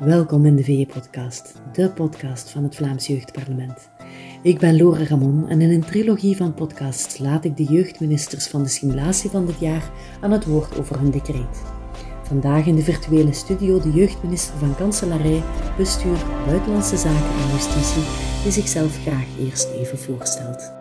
Welkom in de VE-podcast, de podcast van het Vlaams Jeugdparlement. Ik ben Lore Ramon en in een trilogie van podcasts laat ik de jeugdministers van de simulatie van dit jaar aan het woord over hun decreet. Vandaag in de virtuele studio de jeugdminister van Kanselarij, Bestuur, Buitenlandse Zaken en Justitie, die zichzelf graag eerst even voorstelt.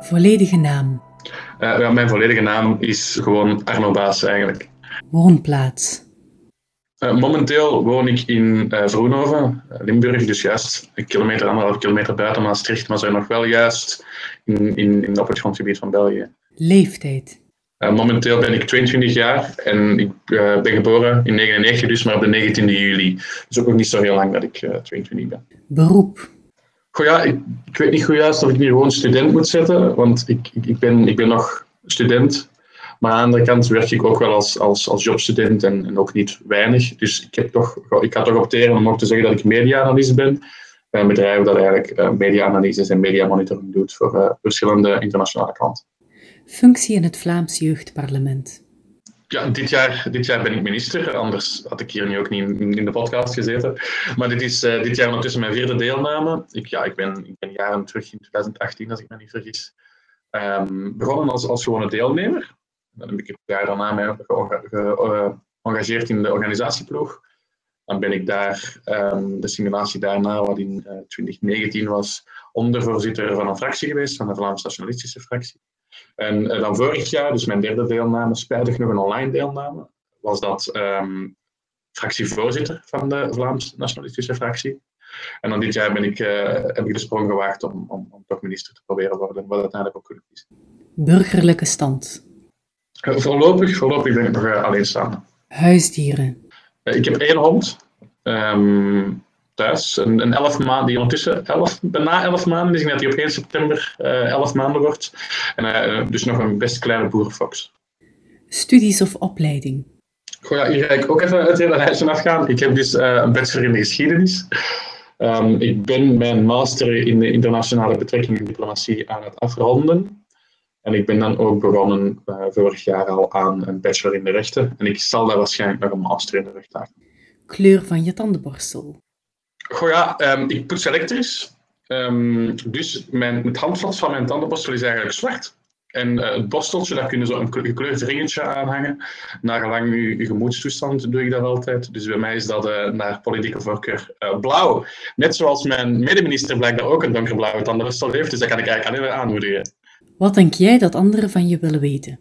Volledige naam? Uh, ja, mijn volledige naam is gewoon Arno Baas eigenlijk. Woonplaats? Uh, momenteel woon ik in uh, Vroenhoven, Limburg, dus juist een kilometer, anderhalf kilometer buiten Maastricht, maar zijn nog wel juist in, in, in, op het grondgebied van België. Leeftijd? Uh, momenteel ben ik 22 jaar en ik ben geboren in 99, dus maar op de 19e juli. Dus ook nog niet zo heel lang dat ik 22 ben. Beroep? Goh ja, ik, ik, weet niet goed juist of ik hier gewoon student moet zetten, want ik, ik, ben, ik ben nog student. Maar aan de andere kant werk ik ook wel als, als, als jobstudent en, en ook niet weinig. Dus ik, heb toch, ik ga toch opteren om ook te zeggen dat ik media-analyse ben. Bij een bedrijf dat eigenlijk uh, media-analyses en media-monitoring doet voor uh, verschillende internationale klanten. Functie in het Vlaams Jeugdparlement. Ja, dit jaar, dit jaar ben ik minister, anders had ik hier nu ook niet in, in de podcast gezeten. Maar dit is uh, dit jaar ondertussen mijn vierde deelname. Ik, ja, ik, ben, ik ben jaren terug in 2018, als ik me niet vergis, um, begonnen als, als gewone deelnemer. Dan heb ik het jaar daarna mij geëngageerd ge, in de organisatieploeg. Dan ben ik daar, um, de simulatie daarna, wat in uh, 2019 was, ondervoorzitter van een fractie geweest, van de Vlaamse Nationalistische fractie. En uh, dan vorig jaar, dus mijn derde deelname, spijtig nog een online deelname, was dat um, fractievoorzitter van de Vlaamse Nationalistische fractie. En dan dit jaar ben ik, uh, heb ik de sprong gewaagd om, om, om, toch minister te proberen worden, wat uiteindelijk ook gelukt is. Burgerlijke stand? Uh, voorlopig, voorlopig ben ik nog alleenstaande. Huisdieren? ik heb één hond. Um, thuis. Een, een elf maanden, die ondertussen elf, bijna elf maanden is. Ik denk dat hij op 1 september uh, elf maanden wordt. En uh, dus nog een best kleine boerenfox. Studies of opleiding? Goh, ja, hier ga ik ook even het hele lijstje afgaan. Ik heb dus uh, een bachelor in de geschiedenis. Um, ik ben mijn master in de internationale betrekkingen en diplomatie aan het afronden. En ik ben dan ook begonnen vorig jaar al aan een bachelor in de rechten. En ik zal daar waarschijnlijk nog een master in de rechten aan. Kleur van je tandenborstel? Goh ja, um, ik poets elektrisch. Um, dus mijn, het handvat van mijn tandenborstel is eigenlijk zwart. En uh, het borsteltje, daar kun je zo een gekleurd ringetje aan hangen. Naar gelang je, je gemoedstoestand doe ik dat altijd. Dus bij mij is dat uh, naar politieke voorkeur uh, blauw. Net zoals mijn medeminister blijkbaar ook een donkerblauwe tandenborstel heeft. Dus dat kan ik eigenlijk alleen maar aanmoedigen. Wat denk jij dat anderen van je willen weten?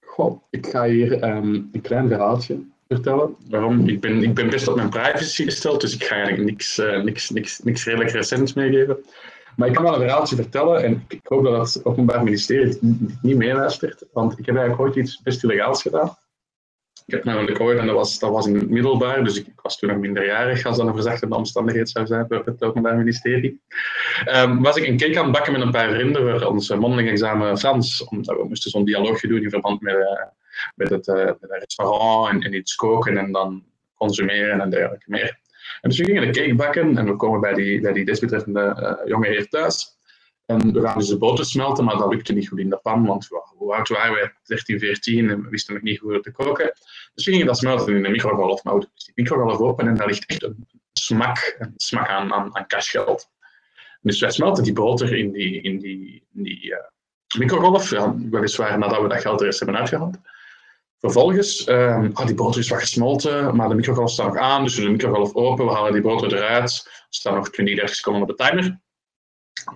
Goh, ik ga hier um, een klein verhaaltje vertellen. Waarom? Ik ben, ik ben best op mijn privacy gesteld, dus ik ga eigenlijk niks, uh, niks, niks, niks redelijk recents meegeven. Maar ik kan wel een verhaaltje vertellen en ik hoop dat het Openbaar Ministerie niet meeluistert, want ik heb eigenlijk ooit iets best illegaals gedaan. Ik heb namelijk ooit, en dat was, dat was in het middelbaar, dus ik, was toen nog minderjarig als dat een verzachtende omstandigheid zou zijn voor het Openbaar Ministerie. Um, was ik een cake aan het bakken met een paar vrienden voor ons mondeling examen Frans, omdat we moesten zo'n dialoogje doen in verband met, met, het, uh, met het restaurant en, en, iets koken en dan consumeren en dergelijke meer. En dus we gingen de cake bakken en we komen bij die, bij die desbetreffende uh, jonge heer thuis. En we gaan dus de boter smelten, maar dat lukte niet goed in de pan, want hoe oud waren wij? 13, 14 en we wisten nog niet hoe te koken. Dus we gingen dat smelten in de microgolf. Maar dus die microgolf open en daar ligt echt een smak, een smak aan, aan, aan cashgeld. Dus wij smelten die boter in die, in die, in die uh, microgolf, ja, weliswaar nadat we dat geld er eerst hebben uitgehaald. Vervolgens, um, oh, die boter is wat gesmolten, maar de microgolf staat nog aan, dus we doen de microgolf open, we halen die boter eruit. Er staan nog 20, 30 seconden op de timer.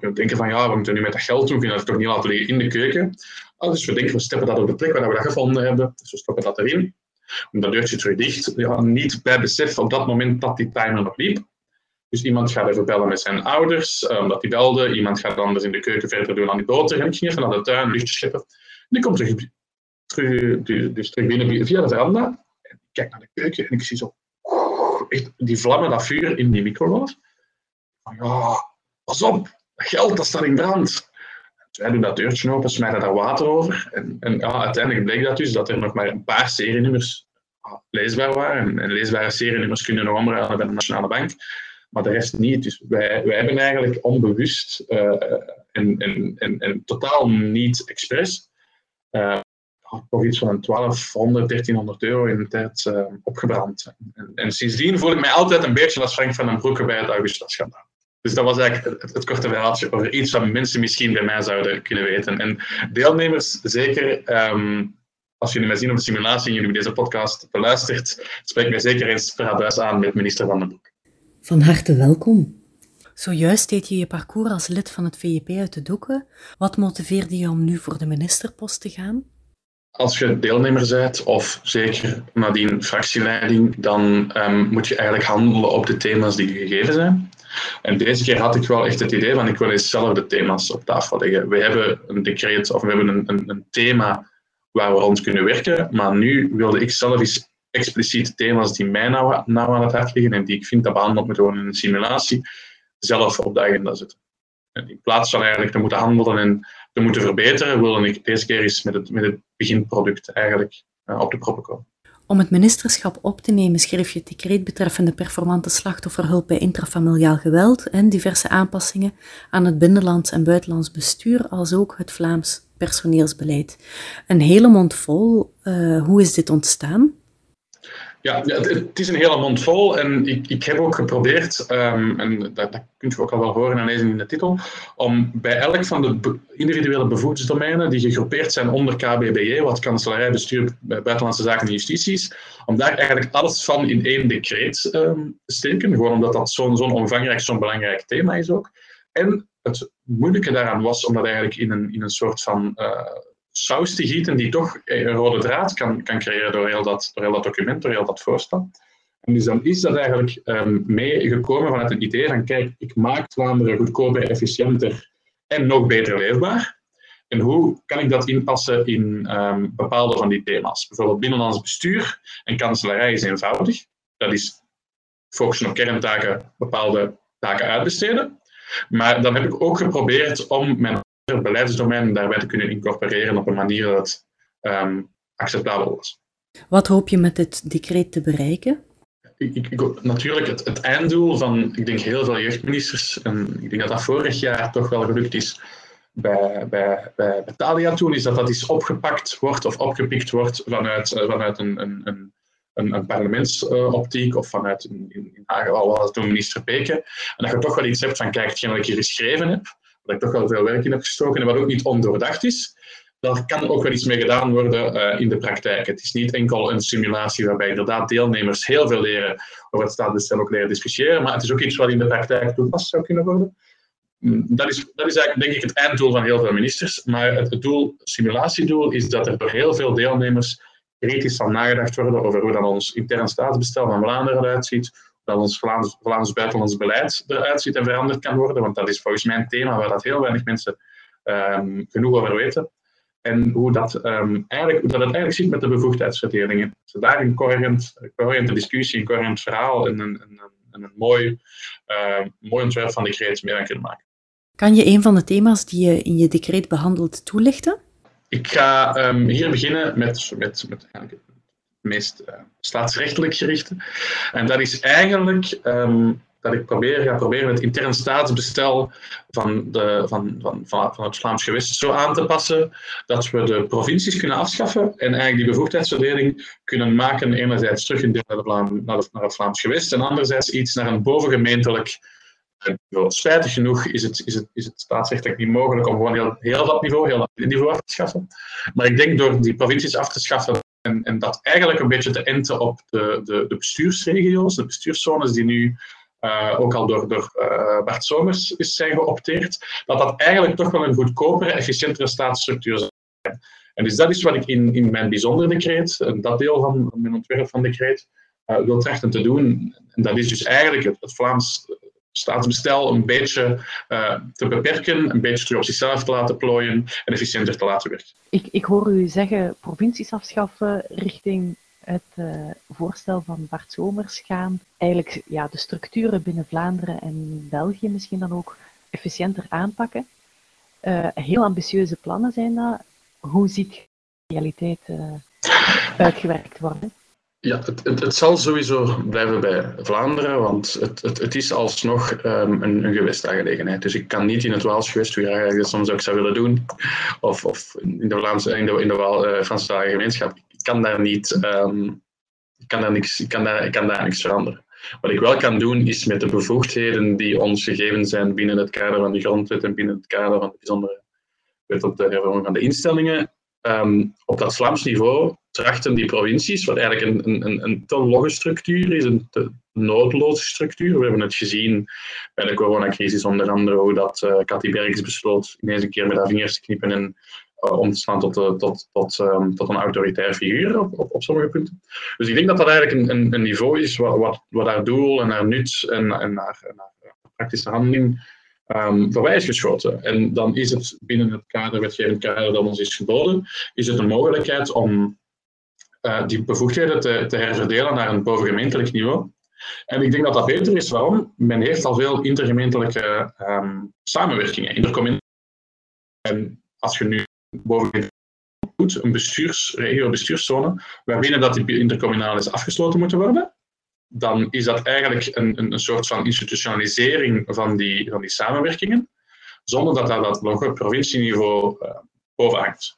We denken van ja, we moeten nu met dat geld we kunnen dat toch niet laten liggen in de keuken. Oh, dus we denken, we steppen dat op de plek waar we dat gevonden hebben, dus we stoppen dat erin. En dat deurtje terug dicht. Ja, niet bij besef op dat moment dat die timer nog liep. Dus iemand gaat even bellen met zijn ouders, omdat die belde. Iemand gaat anders in de keuken verder doen aan die boter. En ik ging even naar de tuin, luchtje scheppen. En die komt terug, terug, dus terug binnen via de veranda. En ik kijk naar de keuken en ik zie zo echt die vlammen, dat vuur in die microgolf. Ja, pas op, geld dat staat in brand. Wij doen dat deurtje open, smijten daar water over. En, en ja, uiteindelijk bleek dat dus dat er nog maar een paar serienummers leesbaar waren. En, leesbare serienummers kunnen nog omruilen bij de Nationale Bank maar de rest niet. Dus wij, wij hebben eigenlijk onbewust uh, en, en, en, en, totaal niet expres uh, nog iets van een 1200, 1300 euro in de tijd uh, opgebrand. En, en, sindsdien voel ik mij altijd een beetje als Frank van den Broeke bij het Augusta-schandaal. Dus dat was eigenlijk het, het, korte verhaaltje over iets wat mensen misschien bij mij zouden kunnen weten. En deelnemers, zeker, um, als jullie mij zien op de simulatie en jullie deze podcast beluistert, spreek mij zeker eens per adres aan met minister Van den Broek. Van harte welkom. Zojuist deed je je parcours als lid van het VEP uit de doeken. Wat motiveerde je om nu voor de ministerpost te gaan? Als je deelnemer bent, of zeker nadien fractieleiding, dan um, moet je eigenlijk handelen op de thema's die gegeven zijn. En deze keer had ik wel echt het idee van ik wil eens zelf de thema's op tafel leggen. We hebben een decreet of we hebben een, een, een thema waar we rond kunnen werken, maar nu wilde ik zelf eens expliciet thema's die mij nou, nou aan het hart liggen en die ik vind dat behandeld moeten worden in een simulatie, zelf op de agenda zetten. In plaats van eigenlijk te moeten handelen en te moeten verbeteren, wilde ik deze keer eens met het, met het beginproduct eigenlijk uh, op de proppen komen. Om het ministerschap op te nemen schreef je het decreet betreffende performante slachtofferhulp bij intrafamiliaal geweld en diverse aanpassingen aan het binnenlands en buitenlands bestuur, als ook het Vlaams personeelsbeleid. Een hele mond vol. Uh, hoe is dit ontstaan? Ja, het, is een hele mond vol en ik, ik heb ook geprobeerd, um, en dat, dat kunt u ook al wel horen en lezen in de titel, om bij elk van de individuele bevoegdheidsdomeinen die gegroepeerd zijn onder KBBJ, wat kanselarij, bestuur, buitenlandse zaken en justities, om daar eigenlijk alles van in één decreet um, te steken, gewoon omdat dat zo'n zo'n omvangrijk, zo'n belangrijk thema is ook. En het moeilijke daaraan was om dat eigenlijk in een, in een soort van uh, saus te gieten die toch een rode draad kan, kan creëren door heel, dat, door heel dat document, door heel dat voorstel. En dus dan is dat eigenlijk um, meegekomen vanuit het idee van, kijk, ik maak Vlaanderen goedkoper, efficiënter en nog beter leefbaar. En hoe kan ik dat inpassen in um, bepaalde van die thema's? Bijvoorbeeld binnenlands bestuur en kanselarij is eenvoudig. Dat is focussen op kerntaken, bepaalde taken uitbesteden. Maar dan heb ik ook geprobeerd om mijn beleidsdomein daarbij te kunnen incorporeren op een manier dat um, acceptabel was. Wat hoop je met dit decreet te bereiken? Ik, ik, natuurlijk, het, het, einddoel van, ik denk, heel veel jeugdministers, en ik denk dat dat vorig jaar toch wel gelukt is bij, bij, bij, bij Thalia toen, is dat dat iets opgepakt wordt of opgepikt wordt vanuit, uh, vanuit een, een, een, een, parlementsoptiek uh, of vanuit, in, in geval was het toen minister Peken, en dat je toch wel iets hebt van, kijk, hetgeen wat ik hier geschreven heb, waar ik toch wel veel werk in heb gestoken en wat ook niet ondoordacht is, daar kan ook wel iets mee gedaan worden uh, in de praktijk. Het is niet enkel een simulatie waarbij inderdaad deelnemers heel veel leren over het staatsbestel ook leren discussiëren, maar het is ook iets wat in de praktijk toepast zou kunnen worden. Mm, dat is, dat is eigenlijk denk ik het einddoel van heel veel ministers, maar het, het doel, simulatiedoel is dat er door heel veel deelnemers kritisch zal nagedacht worden over hoe dan ons intern staatsbestel van Vlaanderen eruit ziet, dat ons Vlaams, Vlaams buitenlands beleid eruit ziet en veranderd kan worden. Want dat is volgens mij een thema waar dat heel weinig mensen um, genoeg over weten. En hoe dat, um, eigenlijk, hoe dat het eigenlijk zit met de bevoegdheidsverdelingen. Ze daar een coherent, coherente discussie, een coherent verhaal en een, een, een, een mooi, uh, mooi ontwerp van decreet mee aan kunnen maken. Kan je een van de thema's die je in je decreet behandelt toelichten? Ik ga um, hier beginnen met, met, met meest uh, staatsrechtelijk gerichte. En dat is eigenlijk um, dat ik probeer, ga proberen het intern staatsbestel van, de, van, van, van, het Vlaams gewest zo aan te passen dat we de provincies kunnen afschaffen en eigenlijk die bevoegdheidsverdeling kunnen maken enerzijds terug in naar, de Vlaam, naar, naar het Vlaams gewest en anderzijds iets naar een bovengemeentelijk niveau. Spijtig genoeg is het, is, het, is het staatsrechtelijk niet mogelijk om gewoon heel, heel dat niveau, heel dat niveau af te schaffen. Maar ik denk door die provincies af te schaffen, en, en dat eigenlijk een beetje te enten op de, de, de bestuursregio's, de bestuurszones die nu uh, ook al door, door uh, Bart Somers is zijn geopteerd, dat dat eigenlijk toch wel een goedkopere, efficiëntere staatsstructuur zijn. En dus dat is wat ik in, in mijn bijzonder decreet, dat deel van, mijn ontwerp van decreet, uh, wil trachten te doen. En dat is dus eigenlijk het, het Vlaams staatsbestel een beetje uh, te beperken, een beetje terug op zichzelf te laten plooien en efficiënter te laten werken. Ik, ik hoor u zeggen provincies afschaffen richting het uh, voorstel van Bart Somers gaan. Eigenlijk ja, de structuren binnen Vlaanderen en België misschien dan ook efficiënter aanpakken. Uh, heel ambitieuze plannen zijn dat. Hoe ziet de realiteit uitgewerkt worden? Ja, het, het, zal sowieso blijven bij Vlaanderen, want het, het, het is alsnog um, een, een gewestaangelegenheid. Dus ik kan niet in het Waals gewest, hoe ik soms ook zou willen doen, of, of in de, Vlaamse, in de, in de Waal, uh, gemeenschap. Ik kan daar niet, um, ik kan daar niks, ik kan daar, ik kan daar niks veranderen. Wat ik wel kan doen, is met de bevoegdheden die ons gegeven zijn binnen het kader van de grondwet en binnen het kader van de bijzondere wet op de hervorming van de instellingen, um, op dat Vlaams niveau trachten die provincies, wat eigenlijk een, een, een te logge structuur is, een te noodloze structuur. We hebben het gezien bij de coronacrisis, onder andere hoe dat uh, Cathy besloot ineens een keer met haar vingers te knippen en uh, om te slaan tot, uh, tot, tot, um, tot een autoritair figuur op, op, op, sommige punten. Dus ik denk dat dat eigenlijk een, een, een niveau is wat, wat, wat naar doel en naar nut en, en naar praktische handeling um, voorbij is geschoten. En dan is het binnen het kader, wetgevend kader dat ons is geboden, is het een mogelijkheid om uh, die bevoegdheden te, te herverdelen naar een bovengemeentelijk niveau. En ik denk dat dat beter is. Waarom? Men heeft al veel intergemeentelijke um, samenwerkingen. En als je nu boven doet, een bestuurs, regio-bestuurszone, waarbinnen dat die intercommunaal is afgesloten moeten worden, dan is dat eigenlijk een, een, een soort van institutionalisering van die, van die samenwerkingen, zonder dat dat, dat op provincieniveau uh,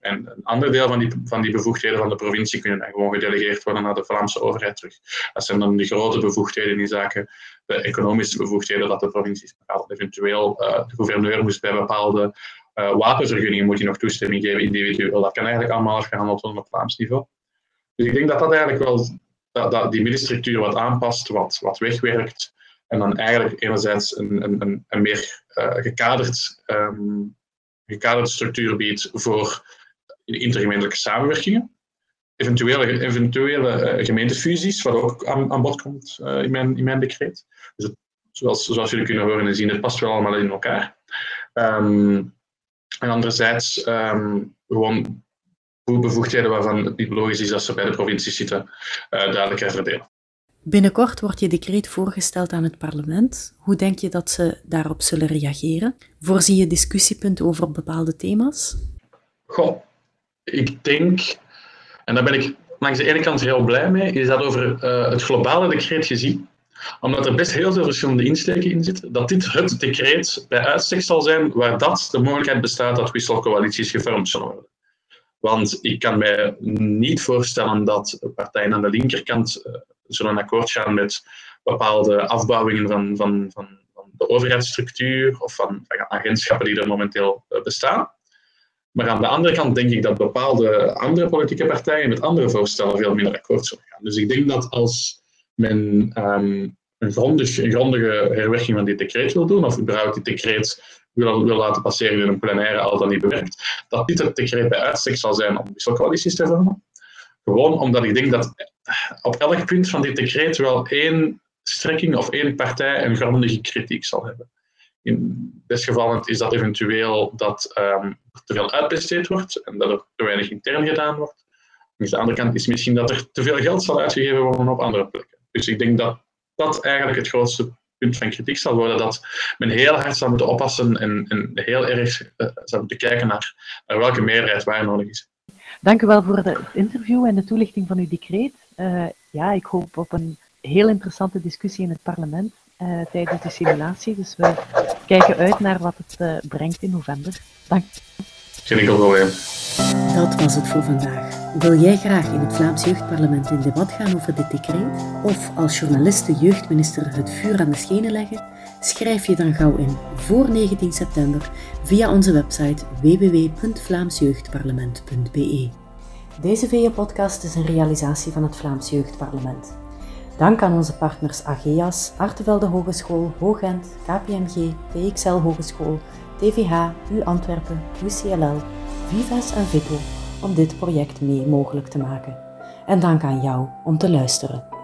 En een ander deel van die, van die bevoegdheden van de provincie kunnen dan gewoon gedelegeerd worden naar de Vlaamse overheid terug. Dat zijn dan de grote bevoegdheden in zaken de economische bevoegdheden dat de provincies bepaalt. Eventueel uh, de gouverneur moest bij bepaalde uh, wapenvergunningen moet hij nog toestemming geven individueel. Dat kan eigenlijk allemaal afgehandeld worden op Vlaams niveau. Dus ik denk dat dat eigenlijk wel dat, dat die middenstructuur wat aanpast, wat, wat wegwerkt. En dan eigenlijk enerzijds een, een, een meer uh, gekaderd, um, gekaderde structuur biedt voor intergemeentelijke samenwerkingen. Eventuele, eventuele uh, gemeentefusies, wat ook aan, aan bod komt uh, in, mijn, in mijn decreet. Dus het, zoals, zoals jullie kunnen horen en zien, het past wel allemaal in elkaar. Um, en anderzijds um, gewoon bevoegdheden waarvan het niet logisch is dat ze bij de provincies zitten, uh, duidelijk herverdelen. Binnenkort wordt je decreet voorgesteld aan het parlement. Hoe denk je dat ze daarop zullen reageren? Voorzie je discussiepunten over bepaalde thema's? Goh, ik denk, en daar ben ik langs de ene kant heel blij mee, is dat over uh, het globale decreet gezien, omdat er best heel veel verschillende insteken in zitten, dat dit het decreet bij uitstek zal zijn waar dat de mogelijkheid bestaat dat wisselcoalities gevormd zullen worden. Want ik kan mij niet voorstellen dat partijen aan de linkerkant zullen akkoord gaan met bepaalde afbouwingen van, van, van, van de overheidsstructuur of van, van, agentschappen die er momenteel uh, bestaan. Maar aan de andere kant denk ik dat bepaalde andere politieke partijen met andere voorstellen veel minder akkoord zullen gaan. Dus ik denk dat als men um, een, grondig, een grondige herwerking van dit decreet wil doen, of überhaupt dit decreet wil, wil laten passeren in een plenaire, al dan niet bewerkt, dat dit het decreet bij uitstek zal zijn om wisselcoalities te vormen. Gewoon omdat ik denk dat op elk punt van dit decreet wel één strekking of één partij een grondige kritiek zal hebben. In desgevallen is dat eventueel dat um, er te veel uitbesteed wordt en dat er te weinig intern gedaan wordt. Aan de andere kant is misschien dat er te veel geld zal uitgegeven worden op andere plekken. Dus ik denk dat dat eigenlijk het grootste punt van kritiek zal worden, dat men heel hard zal moeten oppassen en, en heel erg uh, zal moeten kijken naar, naar, welke meerderheid waar nodig is. Dank u wel voor het interview en de toelichting van uw decreet. Uh, ja, ik hoop op een heel interessante discussie in het parlement uh, tijdens de simulatie. Dus we kijken uit naar wat het brengt in november. Dank. Geen enkel probleem. Dat was het voor vandaag. Wil jij graag in het Vlaams Jeugdparlement in debat gaan over dit decreet? Of als journalist de jeugdminister het vuur aan de schenen leggen? Schrijf je dan gauw in voor 19 september via onze website www.vlaamsjeugdparlement.be. Deze VE-podcast is een realisatie van het Vlaams Jeugdparlement. Dank aan onze partners AGEAS, Artevelde Hogeschool, Hoogent, KPMG, TXL Hogeschool, TVH, U Antwerpen, UCLL, Vives en Vito om dit project mee mogelijk te maken. En dank aan jou om te luisteren.